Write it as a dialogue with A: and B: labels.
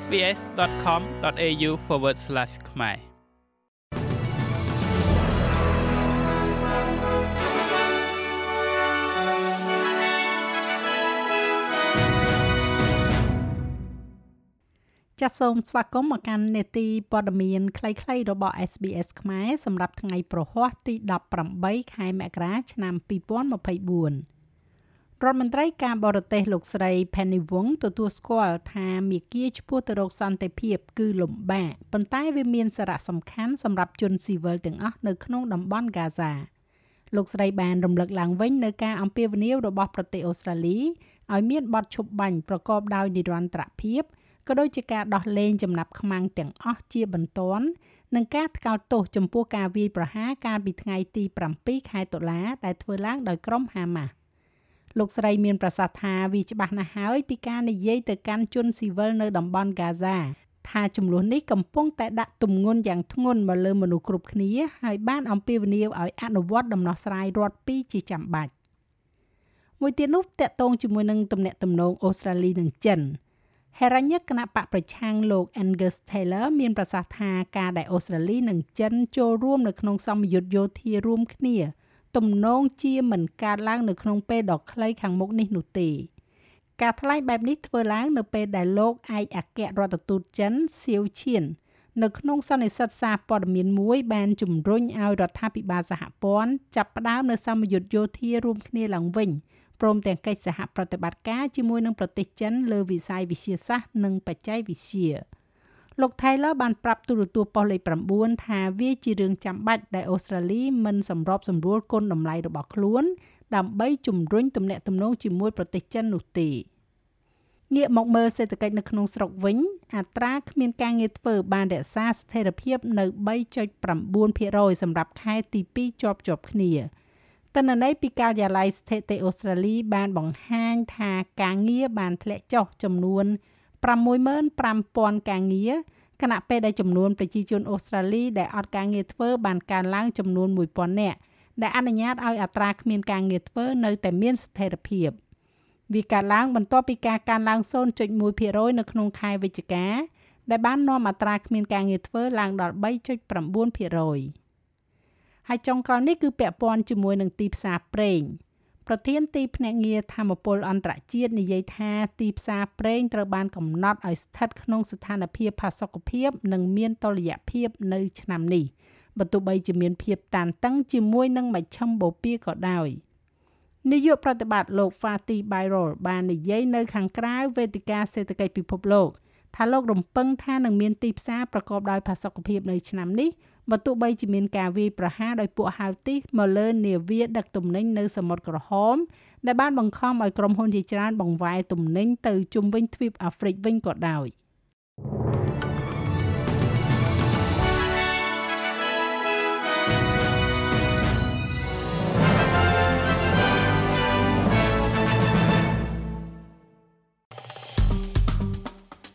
A: sbs.com.au/ ខ្មែរចាសសូមស្វាគមន៍មកកាន់នេតិព័ត៌មានខ្លីៗរបស់ SBS ខ្មែរសម្រាប់ថ្ងៃប្រហ័សទី18ខែមករាឆ្នាំ2024 រដ្ឋមន្ត្រីការបរទេសលោកស្រី Penny Wong ទទួលស្គាល់ថាមាគ៌ាឆ្ពោះទៅរកសន្តិភាពគឺលំបាកប៉ុន្តែវាមានសារៈសំខាន់សម្រាប់ជនស៊ីវិលទាំងអស់នៅក្នុងតំបន់ហ្គាហ្សាលោកស្រីបានរំលឹកឡើងវិញនៅការអំពាវនាវរបស់ប្រទេសអូស្ត្រាលីឲ្យមានបទឈប់បាញ់ប្រកបដោយនិរន្តរភាពក៏ដូចជាការដោះលែងចំណាប់ខ្មាំងទាំងអស់ជាបន្ទាន់និងការថ្កោលទោសចំពោះការវាយប្រហារកាលពីថ្ងៃទី7ខែតុលាដែលធ្វើឡើងដោយក្រុមហាម៉ាស់ លោកស្រីមានប្រសាសន៍ថាវាច្បាស់ណាស់ហើយពីការនិយាយទៅកាន់ជនស៊ីវិលនៅតំបន់ហ្គាហ្សាថាចំនួននេះកំពុងតែដាក់ទម្ងន់យ៉ាងធ្ងន់មកលើមនុស្សគ្រប់គ្នាហើយបានអំពាវនាវឲ្យអនុវត្តដំណោះស្រាយរដ្ឋពីរជាចាំបាច់មួយទៀតនោះតកតងជាមួយនឹងទំនាក់ទំនងអូស្ត្រាលីនិងចិនហេរញ្ញគណៈបកប្រឆាំងលោក Angus Taylor មានប្រសាសន៍ថាការដែលអូស្ត្រាលីនិងចិនចូលរួមនៅក្នុងសម្ពយុទ្ធយោធារួមគ្នា ទំនងជាមិនកើតឡើងនៅក្នុងពេលដ៏ខ្លីខាងមុខនេះនោះទេការថ្លែងបែបនេះធ្វើឡើងនៅពេលដែលលោកឯកអគ្គរដ្ឋទូតចិនសៀវឈៀននៅក្នុងសន្និសីទសារព័ត៌មានមួយបានជំរុញឲ្យរដ្ឋាភិបាលសហព័ន្ធចាប់ផ្ដើមនៅសម្ពយុទ្ធយោធារួមគ្នាឡើងវិញព្រមទាំងកិច្ចសហប្រតិបត្តិការជាមួយនឹងប្រទេសចិនលើវិស័យវិទ្យាសាស្ត្រនិងបច្ចេកវិទ្យា។ លោក Taylor បានប្រាប់ទូរទស្សន៍ប៉ុស្តិ៍លេខ9ថាវាជារឿងចាំបាច់ដែលអូស្ត្រាលីមិនសម្របសម្រួលគុណតម្លៃរបស់ខ្លួន ដើម្បីជំរុញទំនាក់ទំនងជាមួយប្រទេសចិននោះទេងាកមកមើលសេដ្ឋកិច្ចនៅក្នុងស្រុកវិញអត្រាគ្មានការងារធ្វើបានរក្សាស្ថិរភាពនៅ3.9%សម្រាប់ខែទី2ជាប់ជាប់គ្នាតនន័យពីការិយាល័យស្ថិតិអូស្ត្រាលីបានបង្ហាញថាការងារបានធ្លាក់ចុះចំនួន 65000ការងារខណៈពេលដែលចំនួនប្រជាជនអូស្ត្រាលីដែលអត់ការងារធ្វើបានកើនឡើងចំនួន1000នាក់ដែលអនុញ្ញាតឲ្យអត្រាគ្មានការងារធ្វើនៅតែមានស្ថិរភាពវាកើនឡើងបន្ទាប់ពីការកើនឡើង0.1%នៅក្នុងខែវិច្ឆិកាដែលបាននាំអត្រាគ្មានការងារធ្វើឡើងដល់3.9%ហើយចុងក្រោយនេះគឺពាក់ព័ន្ធជាមួយនឹងទីផ្សារប្រេង ប្រធានទីភ្នាក់ងារធម្មពលអន្តរជាតិនិយាយថាទីផ្សារប្រេងត្រូវបានកំណត់ឲ្យស្ថិតក្នុងស្ថានភាពផាសុកភាព និងមានតុល្យភាពនៅឆ្នាំនេះបើទោះបីជាមានភាពតានតឹងជាមួយនឹងមជ្ឈិមបូព៌ាក៏ដោយនាយកប្រតិបត្តិលោក Fatih Birol បាននិយាយនៅខាងក្រៅវេទិកាសេដ្ឋកិច្ចពិភពលោក ថាលោករំពឹងថានឹងមានទីផ្សារប្រកបដោយផាសុកភាពនៅឆ្នាំនេះបើទោះបីជាមានការវាយប្រហារដោយពួកហៅទីសមកលើនាវាដឹកទំនិញនៅសមុទ្រក្រហមដែលបានបង្ខំឲ្យក្រុមហ៊ុនជាច្រើនបង្វែរទំនិញទៅជុំវិញទ្វីបអាហ្វ្រិកវិញក៏ដោយ